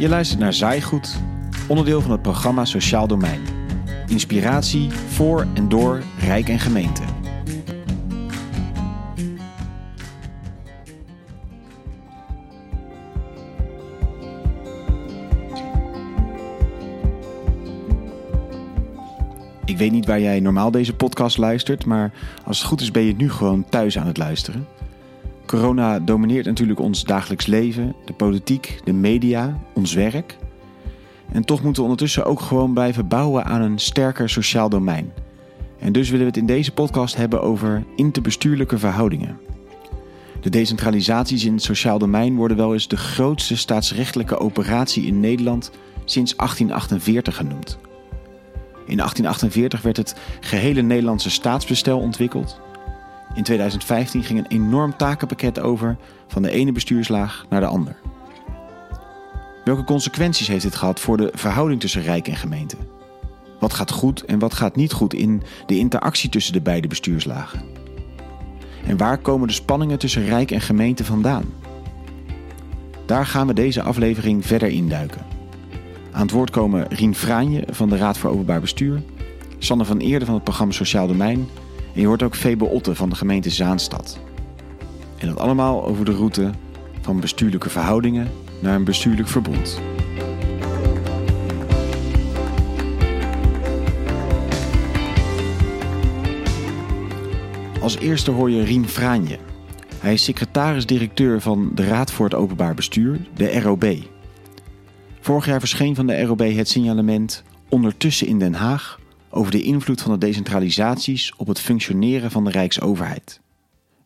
Je luistert naar Zaaigoed, onderdeel van het programma Sociaal Domein. Inspiratie voor en door Rijk en gemeente. Ik weet niet waar jij normaal deze podcast luistert, maar als het goed is ben je nu gewoon thuis aan het luisteren. Corona domineert natuurlijk ons dagelijks leven, de politiek, de media, ons werk. En toch moeten we ondertussen ook gewoon blijven bouwen aan een sterker sociaal domein. En dus willen we het in deze podcast hebben over interbestuurlijke verhoudingen. De decentralisaties in het sociaal domein worden wel eens de grootste staatsrechtelijke operatie in Nederland sinds 1848 genoemd. In 1848 werd het gehele Nederlandse staatsbestel ontwikkeld. In 2015 ging een enorm takenpakket over van de ene bestuurslaag naar de ander. Welke consequenties heeft dit gehad voor de verhouding tussen Rijk en gemeente? Wat gaat goed en wat gaat niet goed in de interactie tussen de beide bestuurslagen? En waar komen de spanningen tussen Rijk en gemeente vandaan? Daar gaan we deze aflevering verder induiken. Aan het woord komen Rien Fraanje van de Raad voor Openbaar Bestuur, Sanne van Eerde van het programma Sociaal Domein en je hoort ook Febe Otte van de gemeente Zaanstad. En dat allemaal over de route van bestuurlijke verhoudingen naar een bestuurlijk verbond. Als eerste hoor je Rien Fraanje. Hij is secretaris-directeur van de Raad voor het Openbaar Bestuur, de ROB. Vorig jaar verscheen van de ROB het signalement Ondertussen in Den Haag over de invloed van de decentralisaties op het functioneren van de Rijksoverheid.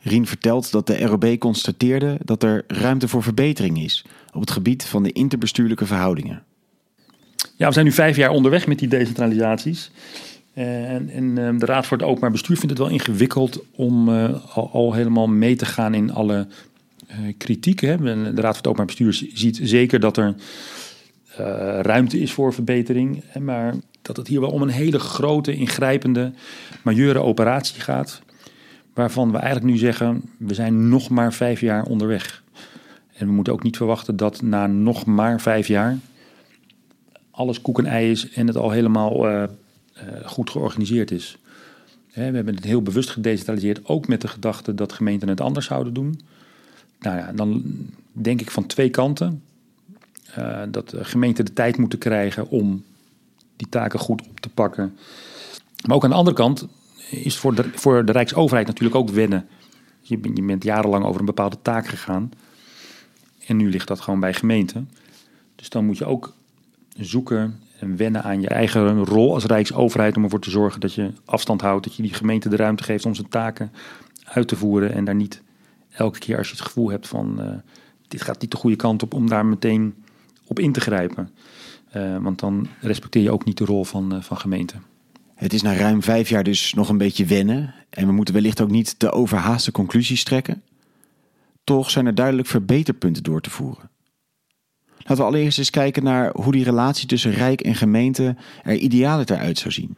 Rien vertelt dat de ROB constateerde dat er ruimte voor verbetering is op het gebied van de interbestuurlijke verhoudingen. Ja, we zijn nu vijf jaar onderweg met die decentralisaties. En, en ehm, de Raad voor het Openbaar Bestuur vindt het wel ingewikkeld om uh, al, al, helemaal mee te gaan in alle uh, kritiek. De Raad voor het Openbaar Bestuur ziet zeker dat er ruimte is voor verbetering. Maar dat het hier wel om een hele grote, ingrijpende, majeure operatie gaat. Waarvan we eigenlijk nu zeggen, we zijn nog maar vijf jaar onderweg. En we moeten ook niet verwachten dat na nog maar vijf jaar alles koek en ei is en het al helemaal uh, uh, goed georganiseerd is. We hebben het heel bewust gedecentraliseerd, ook met de gedachte dat gemeenten het anders zouden doen. Nou ja, dan denk ik van twee kanten. Uh, dat de gemeenten de tijd moeten krijgen om die taken goed op te pakken. Maar ook aan de andere kant is voor de, voor de Rijksoverheid natuurlijk ook wennen. Je, bent jarenlang over een bepaalde taak gegaan. En nu ligt dat gewoon bij gemeenten. Dus dan moet je ook zoeken en wennen aan je eigen rol als Rijksoverheid. Om ervoor te zorgen dat je afstand houdt. Dat je die gemeente de ruimte geeft om zijn taken uit te voeren. En daar niet elke keer als je het gevoel hebt van uh, dit gaat niet de goede kant op. Om daar meteen op in te grijpen. Uh, want dan respecteer je ook niet de rol van, uh, van gemeente. Het is na ruim vijf jaar dus nog een beetje wennen. En we moeten wellicht ook niet te overhaaste conclusies trekken. Toch zijn er duidelijk verbeterpunten door te voeren. Laten we allereerst eens kijken naar hoe die relatie tussen Rijk en gemeente er idealer uit zou zien.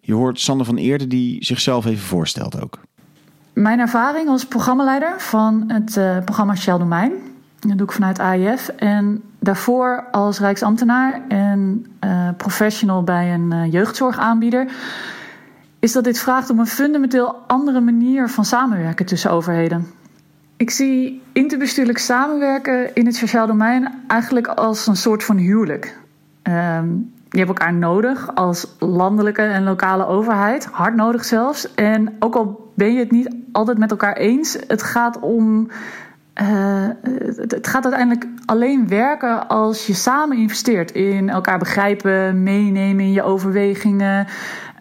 Je hoort Sander van Eerde die zichzelf even voorstelt ook. Mijn ervaring als programmaleider van het uh, programma Shell Domein dat doe ik vanuit AIF. En daarvoor als Rijksambtenaar en uh, professional bij een uh, jeugdzorgaanbieder. Is dat dit vraagt om een fundamenteel andere manier van samenwerken tussen overheden. Ik zie interbestuurlijk samenwerken in het sociaal domein eigenlijk als een soort van huwelijk. Um, je hebt elkaar nodig als landelijke en lokale overheid, hard nodig zelfs. En ook al ben je het niet altijd met elkaar eens, het gaat om uh, het, het, gaat uiteindelijk alleen werken als je samen investeert in elkaar begrijpen, meenemen in je overwegingen,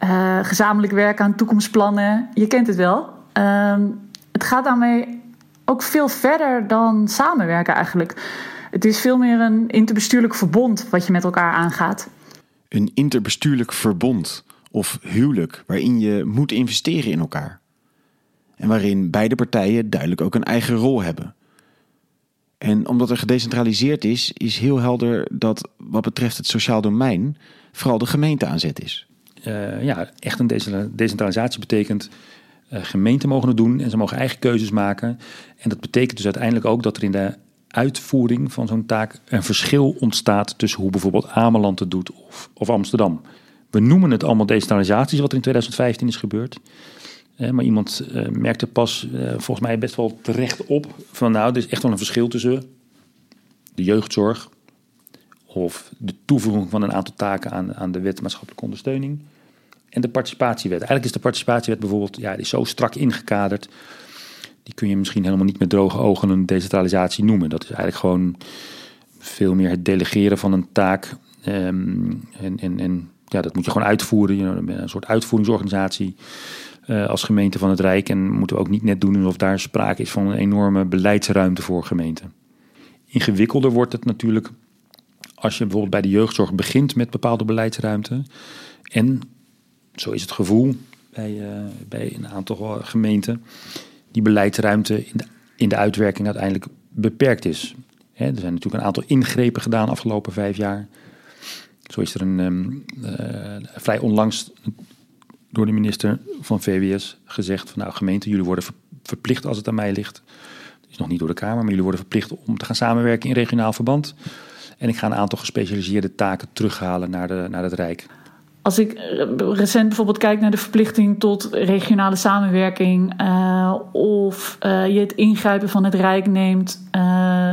uh, gezamenlijk werken aan toekomstplannen. Je kent het wel. Uh, het gaat daarmee ook veel verder dan samenwerken eigenlijk. Het is veel meer een interbestuurlijk verbond wat je met elkaar aangaat. Een interbestuurlijk verbond of huwelijk waarin je moet investeren in elkaar. En waarin beide partijen duidelijk ook een eigen rol hebben. En omdat er gedecentraliseerd is, is heel helder dat wat betreft het sociaal domein vooral de gemeente aanzet is. Uh, ja, echt een decentralisatie betekent uh, gemeenten mogen het doen en ze mogen eigen keuzes maken. En dat betekent dus uiteindelijk ook dat er in de uitvoering van zo'n taak een verschil ontstaat tussen hoe bijvoorbeeld Ameland het doet of, of Amsterdam. We noemen het allemaal decentralisatie, wat er in 2015 is gebeurd. Eh, maar iemand uh, merkte pas uh, volgens mij best wel terecht op van nou, er is echt wel een verschil tussen de jeugdzorg of de toevoeging van een aantal taken aan, aan de wet maatschappelijke ondersteuning en de participatiewet. Eigenlijk is de participatiewet bijvoorbeeld ja, die is zo strak ingekaderd. Die kun je misschien helemaal niet met droge ogen een decentralisatie noemen. Dat is eigenlijk gewoon veel meer het delegeren van een taak. Um, en, ja, dat moet je gewoon uitvoeren. Know, een soort uitvoeringsorganisatie uh, als gemeente van het Rijk. En moeten we ook niet net doen alsof daar sprake is van een enorme beleidsruimte voor gemeenten. Ingewikkelder wordt het natuurlijk als je bijvoorbeeld bij de jeugdzorg begint met bepaalde beleidsruimte. En zo is het gevoel bij, uh, bij een aantal gemeenten, die beleidsruimte in de, in de uitwerking uiteindelijk beperkt is. Er zijn natuurlijk een aantal ingrepen gedaan de afgelopen vijf jaar. Zo is er een uh, vrij onlangs door de minister van VWS gezegd van nou gemeente, jullie worden verplicht als het aan mij ligt. Is nog niet door de Kamer, maar jullie worden verplicht om te gaan samenwerken in regionaal verband. En ik ga een aantal gespecialiseerde taken terughalen naar, de, naar het Rijk. Als ik recent bijvoorbeeld kijk naar de verplichting tot regionale samenwerking uh, of uh, je het ingrijpen van het Rijk neemt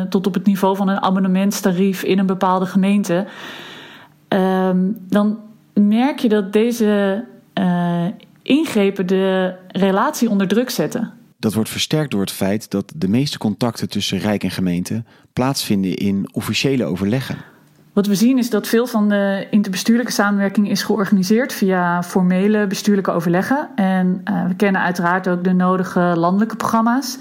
tot op het niveau van een abonnementstarief in een bepaalde gemeente, dan merk je dat deze ingrepen de relatie onder druk zetten. Dat wordt versterkt door het feit dat de meeste contacten tussen Rijk en gemeente plaatsvinden in officiële overleggen. Wat we zien is dat veel van de interbestuurlijke samenwerking is georganiseerd via formele bestuurlijke overleggen. En uh, we kennen uiteraard ook de nodige landelijke programma's.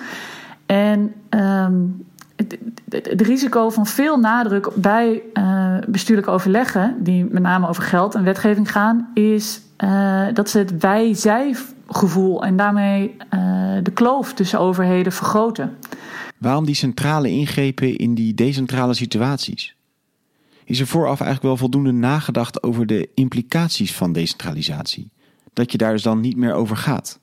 En um, het, het, het, risico van veel nadruk bij uh, bestuurlijke overleggen, die met name over geld en wetgeving gaan, is uh, dat ze het wij-zij gevoel en daarmee de kloof tussen overheden vergroten. Waarom die centrale ingrepen in die decentrale situaties? is er vooraf eigenlijk wel voldoende nagedacht over de implicaties van decentralisatie. Dat je daar dus dan niet meer over gaat.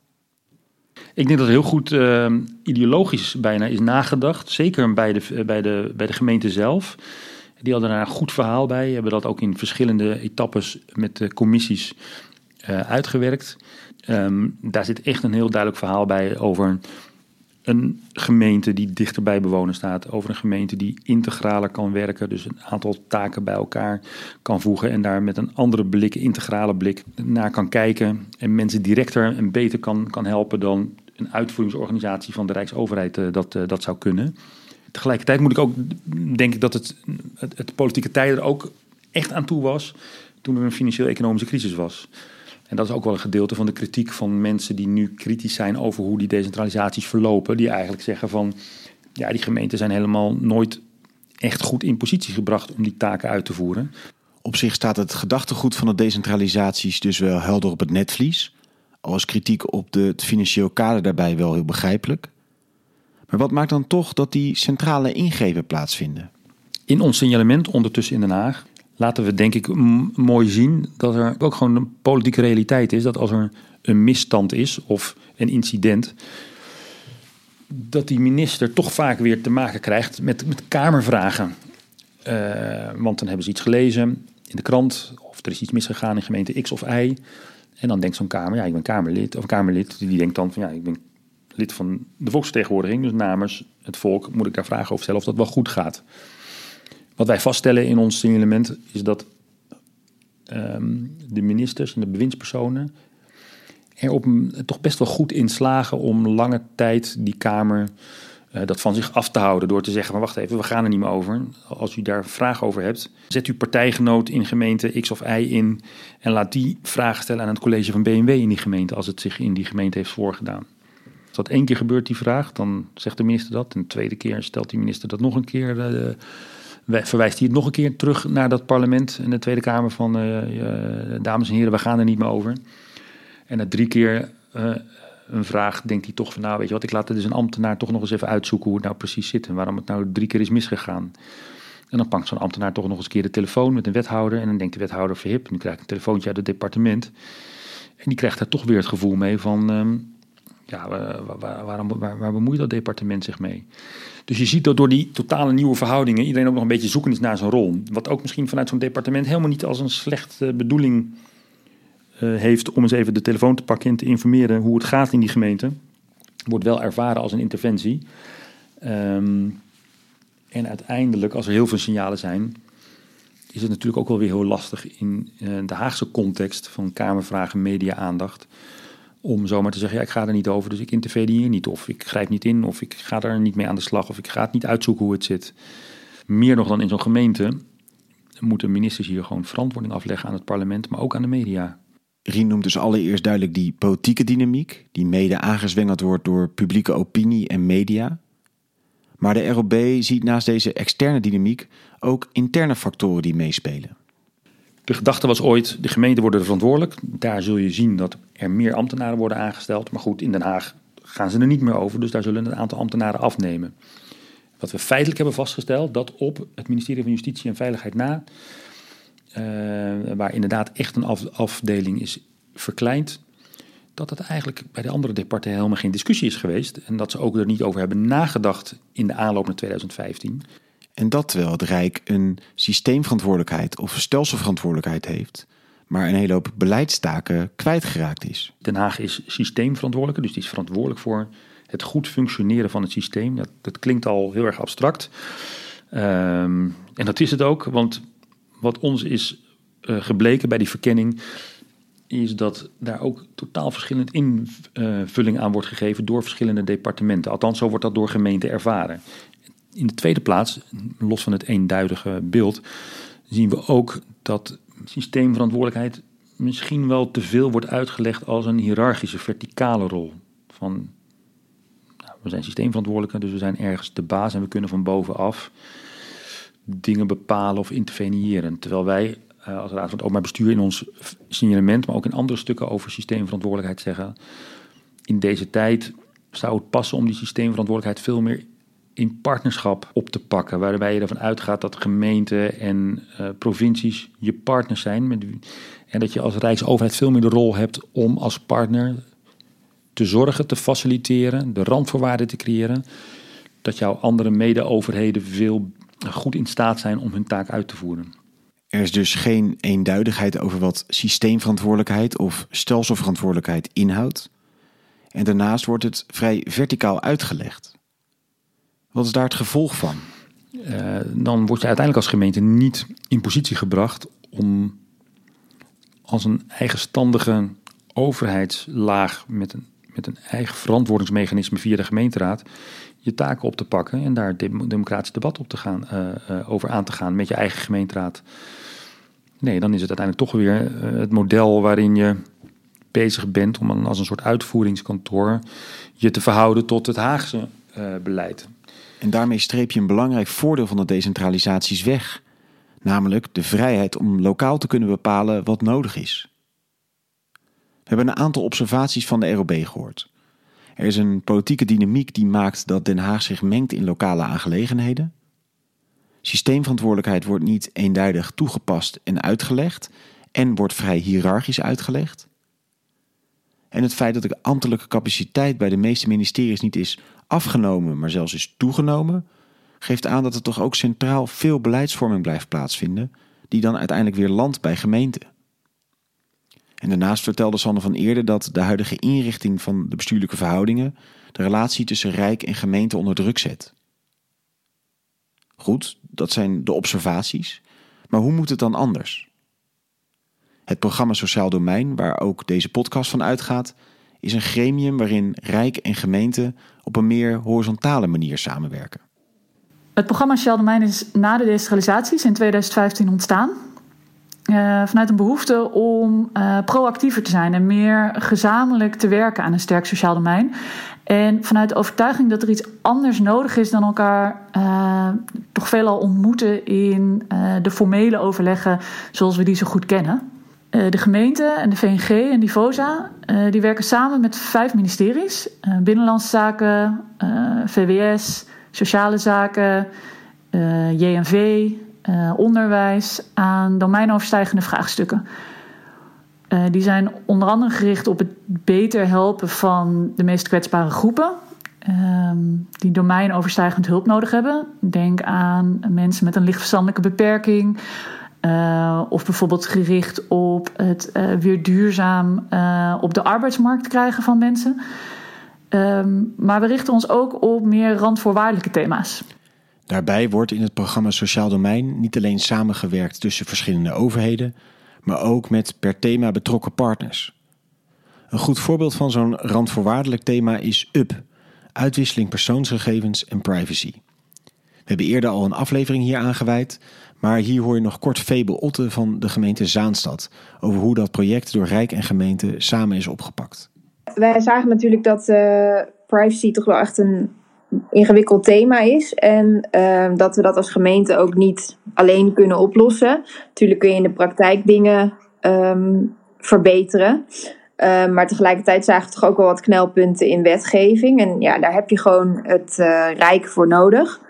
Ik denk dat er heel goed uh, ideologisch bijna is nagedacht. Zeker bij de, bij, de, bij de gemeente zelf. Die hadden daar een goed verhaal bij. Hebben dat ook in verschillende etappes met de commissies uitgewerkt. Um, daar zit echt een heel duidelijk verhaal bij over een gemeente die dichter bij bewoners staat, over een gemeente die integraler kan werken, dus een aantal taken bij elkaar kan voegen en daar met een andere blik, integrale blik, naar kan kijken en mensen directer en beter kan, kan helpen dan een uitvoeringsorganisatie van de Rijksoverheid uh, dat, uh, dat zou kunnen. Tegelijkertijd moet ik ook denken dat het, het, het politieke tijden er ook echt aan toe was toen er een financieel-economische crisis was. En dat is ook wel een gedeelte van de kritiek van mensen die nu kritisch zijn over hoe die decentralisaties verlopen. Die eigenlijk zeggen van, ja, die gemeenten zijn helemaal nooit echt goed in positie gebracht om die taken uit te voeren. Op zich staat het gedachtegoed van de decentralisaties dus wel helder op het netvlies. Al is kritiek op de, het financieel kader daarbij wel heel begrijpelijk. Maar wat maakt dan toch dat die centrale ingrepen plaatsvinden? In ons signalement ondertussen in Den Haag laten we denk ik mooi zien dat er ook gewoon een politieke realiteit is. Dat als er een misstand is of een incident, dat die minister toch vaak weer te maken krijgt met, met kamervragen. Uh, want dan hebben ze iets gelezen in de krant of er is iets misgegaan in gemeente X of Y. En dan denkt zo'n kamer, ja, ik ben kamerlid. Of kamerlid, die denkt dan van ja, ik ben lid van de volksvertegenwoordiging. Dus namens het volk moet ik daar vragen over stellen of dat wel goed gaat. Wat wij vaststellen in ons signalement is dat um, de ministers en de bewindspersonen er op toch best wel goed in slagen om lange tijd die Kamer uh, dat van zich af te houden. Door te zeggen: maar wacht even, we gaan er niet meer over. Als u daar vragen over hebt, zet uw partijgenoot in gemeente X of Y in. En laat die vragen stellen aan het college van BMW in die gemeente. Als het zich in die gemeente heeft voorgedaan. Als dat één keer gebeurt, die vraag, dan zegt de minister dat. En de tweede keer stelt die minister dat nog een keer. Uh, verwijst hij het nog een keer terug naar dat parlement en de Tweede Kamer van uh, uh, dames en heren, we gaan er niet meer over. En na drie keer uh, een vraag denkt hij toch van nou weet je wat, ik laat dus een ambtenaar toch nog eens even uitzoeken hoe het nou precies zit en waarom het nou drie keer is misgegaan. En dan pakt zo'n ambtenaar toch nog eens een keer de telefoon met een wethouder en dan denkt de wethouder verhip, nu krijg een telefoontje uit het departement. En die krijgt daar toch weer het gevoel mee van, um, ja, waar, waarom, waar, waar bemoeit dat departement zich mee? Dus je ziet dat door die totale nieuwe verhoudingen iedereen ook nog een beetje zoekend is naar zijn rol. Wat ook misschien vanuit zo'n departement helemaal niet als een slechte bedoeling uh, heeft om eens even de telefoon te pakken en te informeren hoe het gaat in die gemeente. Wordt wel ervaren als een interventie. Um, en uiteindelijk, als er heel veel signalen zijn, is het natuurlijk ook wel weer heel lastig in uh, de Haagse context van Kamervragen, media-aandacht om zomaar te zeggen, ja, ik ga er niet over, dus ik interveneer niet. Of ik grijp niet in, of ik ga er niet mee aan de slag, of ik ga het niet uitzoeken hoe het zit. Meer nog dan in zo'n gemeente moeten ministers hier gewoon verantwoording afleggen aan het parlement, maar ook aan de media. Rien noemt dus allereerst duidelijk die politieke dynamiek, die mede aangezwengeld wordt door publieke opinie en media. Maar de ROB ziet naast deze externe dynamiek ook interne factoren die meespelen. De gedachte was ooit, de gemeenten worden verantwoordelijk. Daar zul je zien dat er meer ambtenaren worden aangesteld. Maar goed, in Den Haag gaan ze er niet meer over, dus daar zullen een aantal ambtenaren afnemen. Wat we feitelijk hebben vastgesteld, dat op het ministerie van Justitie en Veiligheid na, uh, waar inderdaad echt een afdeling is verkleind, dat het eigenlijk bij de andere departementen helemaal geen discussie is geweest. En dat ze ook er niet over hebben nagedacht in de aanloop naar 2015. En dat terwijl het Rijk een systeemverantwoordelijkheid of stelselverantwoordelijkheid heeft, maar een hele hoop beleidstaken kwijtgeraakt is. Den Haag is systeemverantwoordelijke, dus die is verantwoordelijk voor het goed functioneren van het systeem. Dat, dat klinkt al heel erg abstract. Um, en dat is het ook, want wat ons is uh, gebleken bij die verkenning, is dat daar ook totaal verschillend invulling aan wordt gegeven door verschillende departementen. Althans, zo wordt dat door gemeenten ervaren. In de tweede plaats, los van het eenduidige beeld, zien we ook dat systeemverantwoordelijkheid misschien wel te veel wordt uitgelegd als een hiërarchische, verticale rol. Van, nou, we zijn systeemverantwoordelijke, dus we zijn ergens de baas en we kunnen van bovenaf dingen bepalen of interveneren. Terwijl wij uh, als Raad van het Openbaar Bestuur in ons signalement, maar ook in andere stukken over systeemverantwoordelijkheid zeggen. In deze tijd zou het passen om die systeemverantwoordelijkheid veel meer in partnerschap op te pakken. Waarbij je ervan uitgaat dat gemeenten en uh, provincies je partners zijn. En dat je als Rijksoverheid veel meer de rol hebt om als partner te zorgen, te faciliteren, de randvoorwaarden te creëren. Dat jouw andere mede-overheden veel goed in staat zijn om hun taak uit te voeren. Er is dus geen eenduidigheid over wat systeemverantwoordelijkheid of stelselverantwoordelijkheid inhoudt. En daarnaast wordt het vrij verticaal uitgelegd. Wat is daar het gevolg van? Uh, dan word je uiteindelijk als gemeente niet in positie gebracht om als een eigenstandige overheidslaag met een, met een eigen verantwoordingsmechanisme via de gemeenteraad je taken op te pakken en daar democratisch debat op te gaan, uh, uh, over aan te gaan met je eigen gemeenteraad. Nee, dan is het uiteindelijk toch weer het model waarin je bezig bent om als een soort uitvoeringskantoor je te verhouden tot het Haagse beleid. En daarmee streep je een belangrijk voordeel van de decentralisaties weg, namelijk de vrijheid om lokaal te kunnen bepalen wat nodig is. We hebben een aantal observaties van de ROB gehoord. Er is een politieke dynamiek die maakt dat Den Haag zich mengt in lokale aangelegenheden. Systeemverantwoordelijkheid wordt niet eenduidig toegepast en uitgelegd en wordt vrij hiërarchisch uitgelegd. En het feit dat de ambtelijke capaciteit bij de meeste ministeries niet is afgenomen, maar zelfs is toegenomen, geeft aan dat er toch ook centraal veel beleidsvorming blijft plaatsvinden, die dan uiteindelijk weer landt bij gemeenten. En daarnaast vertelde Sander van Eerder dat de huidige inrichting van de bestuurlijke verhoudingen de relatie tussen Rijk en gemeente onder druk zet. Goed, dat zijn de observaties, maar hoe moet het dan anders? Het programma Sociaal Domein, waar ook deze podcast van uitgaat, is een gremium waarin Rijk en gemeente op een meer horizontale manier samenwerken. Het programma Sociaal Domein is na de decentralisaties in 2015 ontstaan. Uh, vanuit een behoefte om uh, proactiever te zijn en meer gezamenlijk te werken aan een sterk sociaal domein. En vanuit de overtuiging dat er iets anders nodig is dan elkaar uh, toch veelal ontmoeten in de formele overleggen zoals we die zo goed kennen. De gemeente en de VNG en Divosa die werken samen met vijf ministeries: Binnenlandse Zaken, VWS, Sociale Zaken, JNV, onderwijs aan domeinoverstijgende vraagstukken. Die zijn onder andere gericht op het beter helpen van de meest kwetsbare groepen. Uh, die domeinoverstijgend hulp nodig hebben. Denk aan mensen met een lichtverstandelijke beperking. Uh, of bijvoorbeeld gericht op het uh, weer duurzaam op de arbeidsmarkt krijgen van mensen. Um, maar we richten ons ook op meer randvoorwaardelijke thema's. Daarbij wordt in het programma Sociaal Domein niet alleen samengewerkt tussen verschillende overheden, maar ook met per thema betrokken partners. Een goed voorbeeld van zo'n randvoorwaardelijk thema is UP, uitwisseling persoonsgegevens en privacy. We hebben eerder al een aflevering hier aangeweid, maar hier hoor je nog kort Febe Otte van de gemeente Zaanstad over hoe dat project door Rijk en gemeente samen is opgepakt. Wij zagen natuurlijk dat uh, privacy toch wel echt een ingewikkeld thema is. En uh, dat we dat als gemeente ook niet alleen kunnen oplossen. Natuurlijk kun je in de praktijk dingen um, verbeteren. Uh, maar tegelijkertijd zagen we toch ook wel wat knelpunten in wetgeving. En ja, daar heb je gewoon het uh, Rijk voor nodig.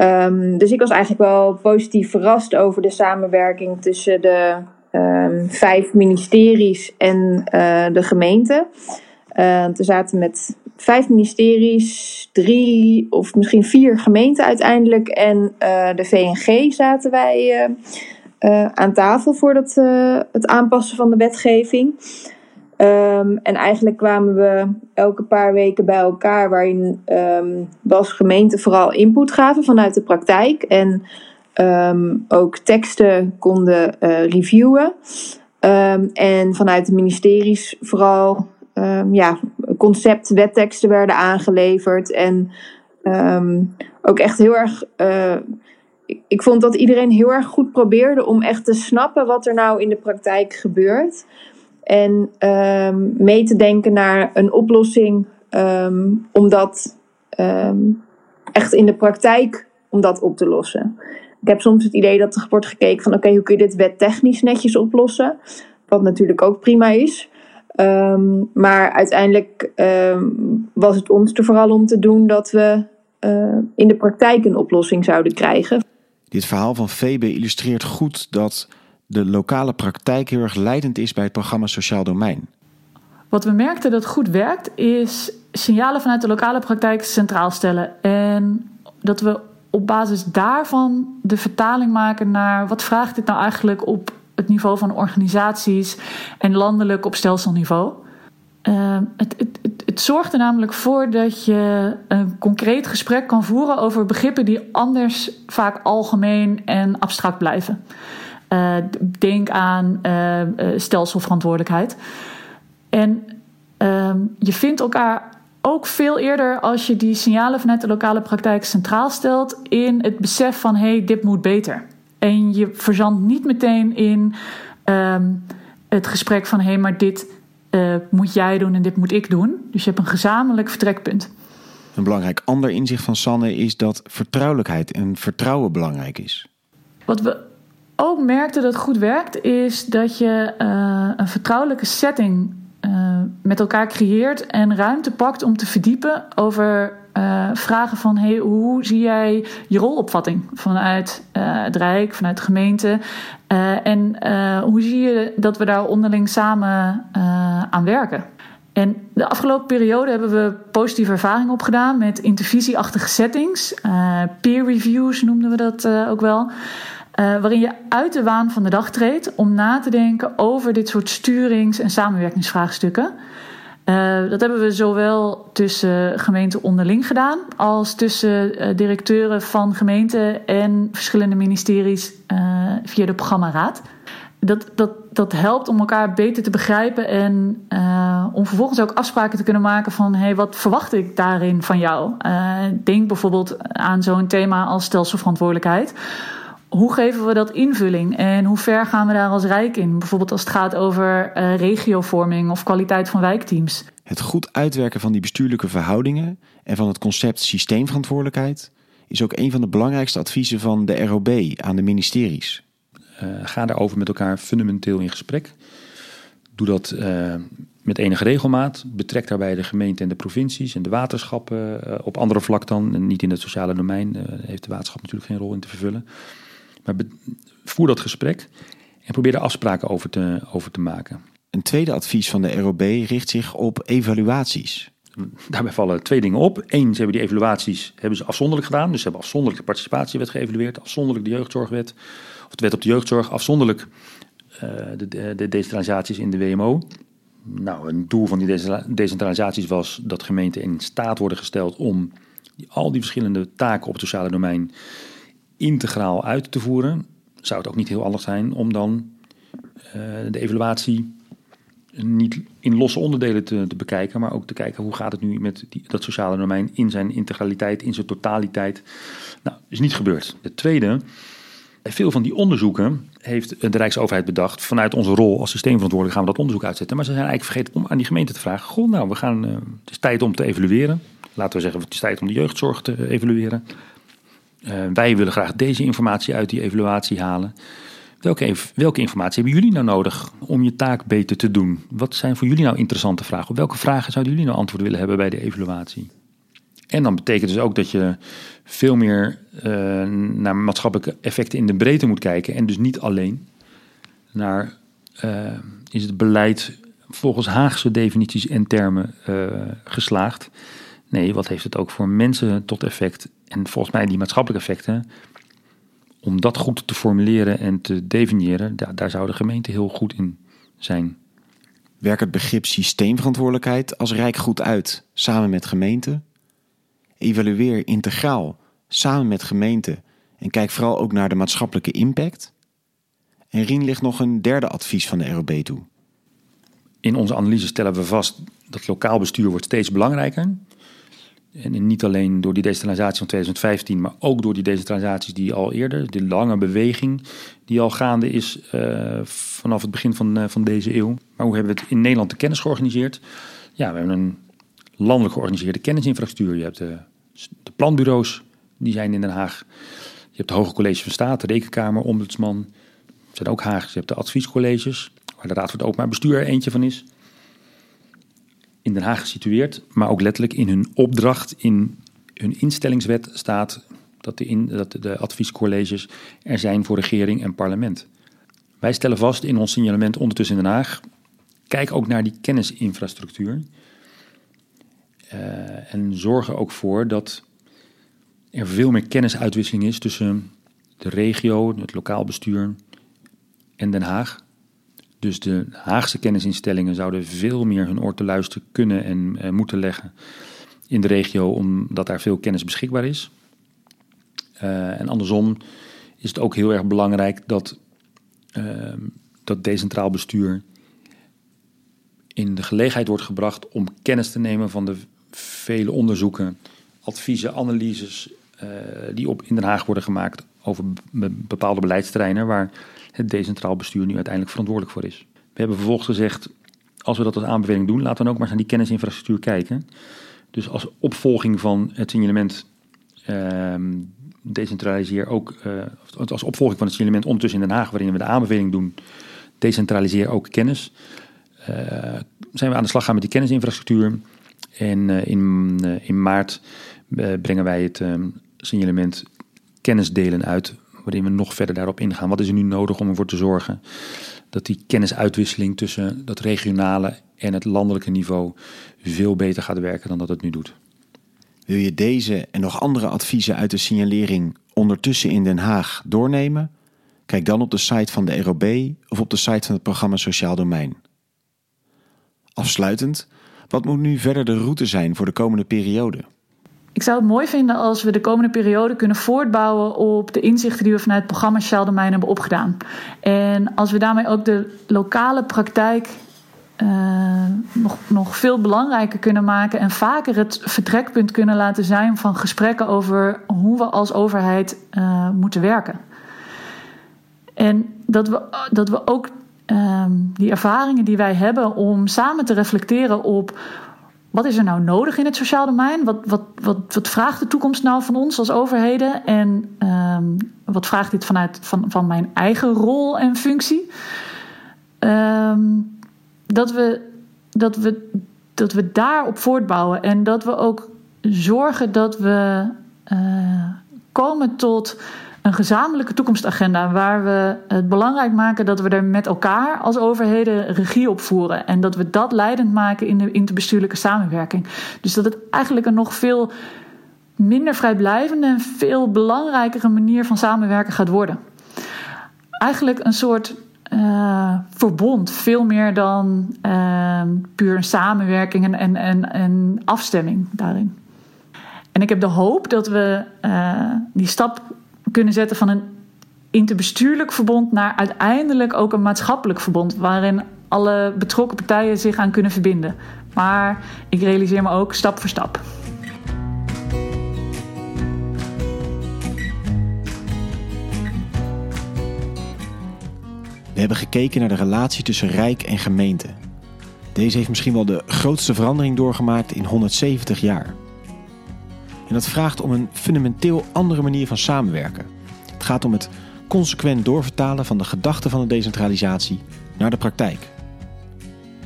Um, dus ik was eigenlijk wel positief verrast over de samenwerking tussen de um, vijf ministeries en uh, de gemeente. We zaten met vijf ministeries, drie of misschien vier gemeenten uiteindelijk. En uh, de VNG zaten wij aan tafel voor dat, het aanpassen van de wetgeving. Um, en eigenlijk kwamen we elke paar weken bij elkaar, waarin um, we als gemeente vooral input gaven vanuit de praktijk. En um, ook teksten konden reviewen. en vanuit de ministeries vooral ja, concept wetteksten werden aangeleverd. En ook echt heel erg. Ik, ik vond dat iedereen heel erg goed probeerde om echt te snappen wat er nou in de praktijk gebeurt. En um, mee te denken naar een oplossing um, om dat um, echt in de praktijk om dat op te lossen. Ik heb soms het idee dat er wordt gekeken van oké, hoe kun je dit wettechnisch netjes oplossen? Wat natuurlijk ook prima is. Maar uiteindelijk was het ons er vooral om te doen dat we uh, in de praktijk een oplossing zouden krijgen. Dit verhaal van Febe illustreert goed dat de lokale praktijk heel erg leidend is bij het programma Sociaal Domein. Wat we merkten dat goed werkt, is signalen vanuit de lokale praktijk centraal stellen. En dat we op basis daarvan de vertaling maken naar wat vraagt dit nou eigenlijk op het niveau van organisaties en landelijk op stelselniveau. Het, het, het, het, zorgt er namelijk voor dat je een concreet gesprek kan voeren over begrippen die anders vaak algemeen en abstract blijven. Uh, denk aan uh, stelselverantwoordelijkheid. En ehm, je vindt elkaar ook veel eerder als je die signalen vanuit de lokale praktijk centraal stelt in het besef van hé, hey, dit moet beter. En je verzandt niet meteen in um, het gesprek van hé, hey, maar dit uh, moet jij doen en dit moet ik doen. Dus je hebt een gezamenlijk vertrekpunt. Een belangrijk ander inzicht van Sanne is dat vertrouwelijkheid en vertrouwen belangrijk is. Wat we ook merkten dat goed werkt, is dat je uh, een vertrouwelijke setting uh, met elkaar creëert en ruimte pakt om te verdiepen over uh, vragen van hey, hoe zie jij je rolopvatting vanuit uh, het Rijk, vanuit de gemeente? En hoe zie je dat we daar onderling samen aan werken? En de afgelopen periode hebben we positieve ervaring opgedaan met intervisieachtige settings. peer reviews noemden we dat ook wel. Waarin je uit de waan van de dag treedt om na te denken over dit soort sturings- en samenwerkingsvraagstukken. Uh, dat hebben we zowel tussen gemeenten onderling gedaan als tussen uh, directeuren van gemeenten en verschillende ministeries uh, via de programmaraad. Dat, dat, dat helpt om elkaar beter te begrijpen en om vervolgens ook afspraken te kunnen maken van hey, wat verwacht ik daarin van jou? denk bijvoorbeeld aan zo'n thema als stelselverantwoordelijkheid hoe geven we dat invulling en hoe ver gaan we daar als Rijk in? Bijvoorbeeld als het gaat over uh, regiovorming of kwaliteit van wijkteams. Het goed uitwerken van die bestuurlijke verhoudingen en van het concept systeemverantwoordelijkheid is ook een van de belangrijkste adviezen van de ROB aan de ministeries. Uh, ga daarover met elkaar fundamenteel in gesprek. Doe dat uh, met enige regelmaat. Betrek daarbij de gemeente en de provincies en de waterschappen uh, op andere vlak dan. En niet in het sociale domein heeft de waterschap natuurlijk geen rol in te vervullen. Maar voer dat gesprek en probeer er afspraken over te, over te maken. Een tweede advies van de ROB richt zich op evaluaties. Daarbij vallen twee dingen op. Eén, ze hebben die evaluaties hebben ze afzonderlijk gedaan. Dus ze hebben afzonderlijk de participatiewet geëvalueerd, afzonderlijk de jeugdzorgwet, of de wet op de jeugdzorg, afzonderlijk uh, de, de, de decentralisaties in de WMO. Nou, een doel van die decentralisaties was dat gemeenten in staat worden gesteld om al die verschillende taken op het sociale domein integraal uit te voeren. Zou het ook niet heel anders zijn om dan uh, de evaluatie niet in losse onderdelen te, te, bekijken, maar ook te kijken hoe gaat het nu met die, dat sociale domein in zijn integraliteit, in zijn totaliteit. Nou, is niet gebeurd. Het tweede, veel van die onderzoeken heeft de Rijksoverheid bedacht. Vanuit onze rol als systeemverantwoordelijk gaan we dat onderzoek uitzetten. Maar ze zijn eigenlijk vergeten om aan die gemeente te vragen: Goh, nou, we gaan, uh, het is tijd om te evalueren. Laten we zeggen, het is tijd om de jeugdzorg te evalueren. Uh, wij willen graag deze informatie uit die evaluatie halen. Welke, welke informatie hebben jullie nou nodig om je taak beter te doen? Wat zijn voor jullie nou interessante vragen? Op welke vragen zouden jullie nou antwoord willen hebben bij de evaluatie? En dan betekent dus ook dat je veel meer uh, naar maatschappelijke effecten in de breedte moet kijken. En dus niet alleen naar uh, is het beleid volgens Haagse definities en termen geslaagd. Nee, wat heeft het ook voor mensen tot effect? En volgens mij die maatschappelijke effecten om dat goed te formuleren en te definiëren, daar, daar zou de gemeente heel goed in zijn. Werk het begrip systeemverantwoordelijkheid als Rijk goed uit, samen met gemeenten? Evalueer integraal, samen met gemeenten en kijk vooral ook naar de maatschappelijke impact? En Rien ligt nog een derde advies van de ROB toe. In onze analyse stellen we vast dat lokaal bestuur wordt steeds belangrijker en niet alleen door die decentralisatie van 2015, maar ook door die decentralisaties die al eerder, de lange beweging die al gaande is uh, vanaf het begin van, uh, van deze eeuw. Maar hoe hebben we het in Nederland de kennis georganiseerd? Ja, we hebben een landelijk georganiseerde kennisinfrastructuur. Je hebt de, de planbureaus, die zijn in Den Haag. Je hebt het Hoge College van State, de Rekenkamer, Ombudsman. Zijn ook Haag. Je hebt de adviescolleges, waar de Raad voor het Openbaar Bestuur er eentje van is in Den Haag gesitueerd, maar ook letterlijk in hun opdracht, in hun instellingswet staat dat de, in, dat de adviescolleges er zijn voor regering en parlement. Wij stellen vast in ons signalement ondertussen in Den Haag, kijk ook naar die kennisinfrastructuur uh, en zorgen ook voor dat er veel meer kennisuitwisseling is tussen de regio, het lokaal bestuur en Den Haag. Dus de Haagse kennisinstellingen zouden veel meer hun oor te luisteren kunnen en uh, moeten leggen in de regio, omdat daar veel kennis beschikbaar is. Uh, en andersom is het ook heel erg belangrijk dat, uh, dat decentraal bestuur in de gelegenheid wordt gebracht om kennis te nemen van de vele onderzoeken, adviezen, analyses die op in Den Haag worden gemaakt over bepaalde beleidsterreinen waar het decentraal bestuur nu uiteindelijk verantwoordelijk voor is. We hebben vervolgens gezegd, als we dat als aanbeveling doen, laten we dan ook maar naar die kennisinfrastructuur kijken. Dus als opvolging van het signalement uh, decentraliseer ook, uh, als opvolging van het signalement ondertussen in Den Haag, waarin we de aanbeveling doen, decentraliseer ook kennis. Uh, zijn we aan de slag gaan met die kennisinfrastructuur. En uh, in, in maart brengen wij het ehm, signalement kennisdelen uit, waarin we nog verder daarop ingaan. Wat is er nu nodig om ervoor te zorgen dat die kennisuitwisseling tussen dat regionale en het landelijke niveau veel beter gaat werken dan dat het nu doet. Wil je deze en nog andere adviezen uit de signalering ondertussen in Den Haag doornemen? Kijk dan op de site van de ROB of op de site van het programma Sociaal Domein. Afsluitend, wat moet nu verder de route zijn voor de komende periode? Ik zou het mooi vinden als we de komende periode kunnen voortbouwen op de inzichten die we vanuit het programma Sociaal Domein hebben opgedaan. En als we daarmee ook de lokale praktijk uh, nog, nog veel belangrijker kunnen maken en vaker het vertrekpunt kunnen laten zijn van gesprekken over hoe we als overheid uh, moeten werken. En dat we, dat we ook uh, die ervaringen die wij hebben om samen te reflecteren op wat is er nou nodig in het sociaal domein? Wat, wat, wat, wat vraagt de toekomst nou van ons als overheden? En um, wat vraagt dit vanuit van, van mijn eigen rol en functie? Um, dat, we, dat, we, dat we daarop voortbouwen en dat we ook zorgen dat we uh, komen tot een gezamenlijke toekomstagenda waar we het belangrijk maken dat we er met elkaar als overheden regie op voeren en dat we dat leidend maken in de interbestuurlijke samenwerking. Dus dat het eigenlijk een nog veel minder vrijblijvende en veel belangrijkere manier van samenwerken gaat worden. Eigenlijk een soort uh, verbond, veel meer dan uh, puur een samenwerking en, en, en, afstemming daarin. En ik heb de hoop dat we uh, die stap kunnen zetten van een interbestuurlijk verbond naar uiteindelijk ook een maatschappelijk verbond, waarin alle betrokken partijen zich aan kunnen verbinden. Maar ik realiseer me ook stap voor stap. We hebben gekeken naar de relatie tussen Rijk en gemeente. Deze heeft misschien wel de grootste verandering doorgemaakt in 170 jaar. En dat vraagt om een fundamenteel andere manier van samenwerken. Het gaat om het consequent doorvertalen van de gedachte van de decentralisatie naar de praktijk.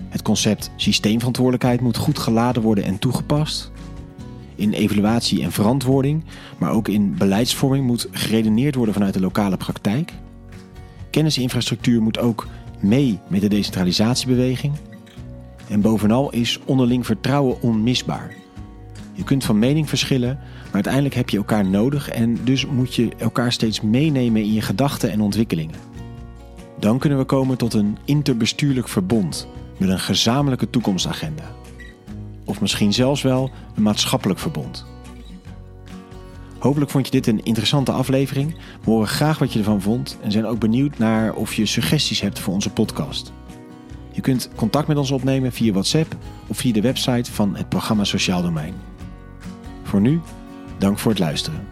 Het concept systeemverantwoordelijkheid moet goed geladen worden en toegepast. In evaluatie en verantwoording, maar ook in beleidsvorming moet geredeneerd worden vanuit de lokale praktijk. Kennisinfrastructuur moet ook mee met de decentralisatiebeweging. En bovenal is onderling vertrouwen onmisbaar. Je kunt van mening verschillen, maar uiteindelijk heb je elkaar nodig en dus moet je elkaar steeds meenemen in je gedachten en ontwikkelingen. Dan kunnen we komen tot een interbestuurlijk verbond met een gezamenlijke toekomstagenda. Of misschien zelfs wel een maatschappelijk verbond. Hopelijk vond je dit een interessante aflevering. We horen graag wat je ervan vond en zijn ook benieuwd naar of je suggesties hebt voor onze podcast. Je kunt contact met ons opnemen via WhatsApp of via de website van het programma Sociaal Domein. Voor nu, dank voor het luisteren.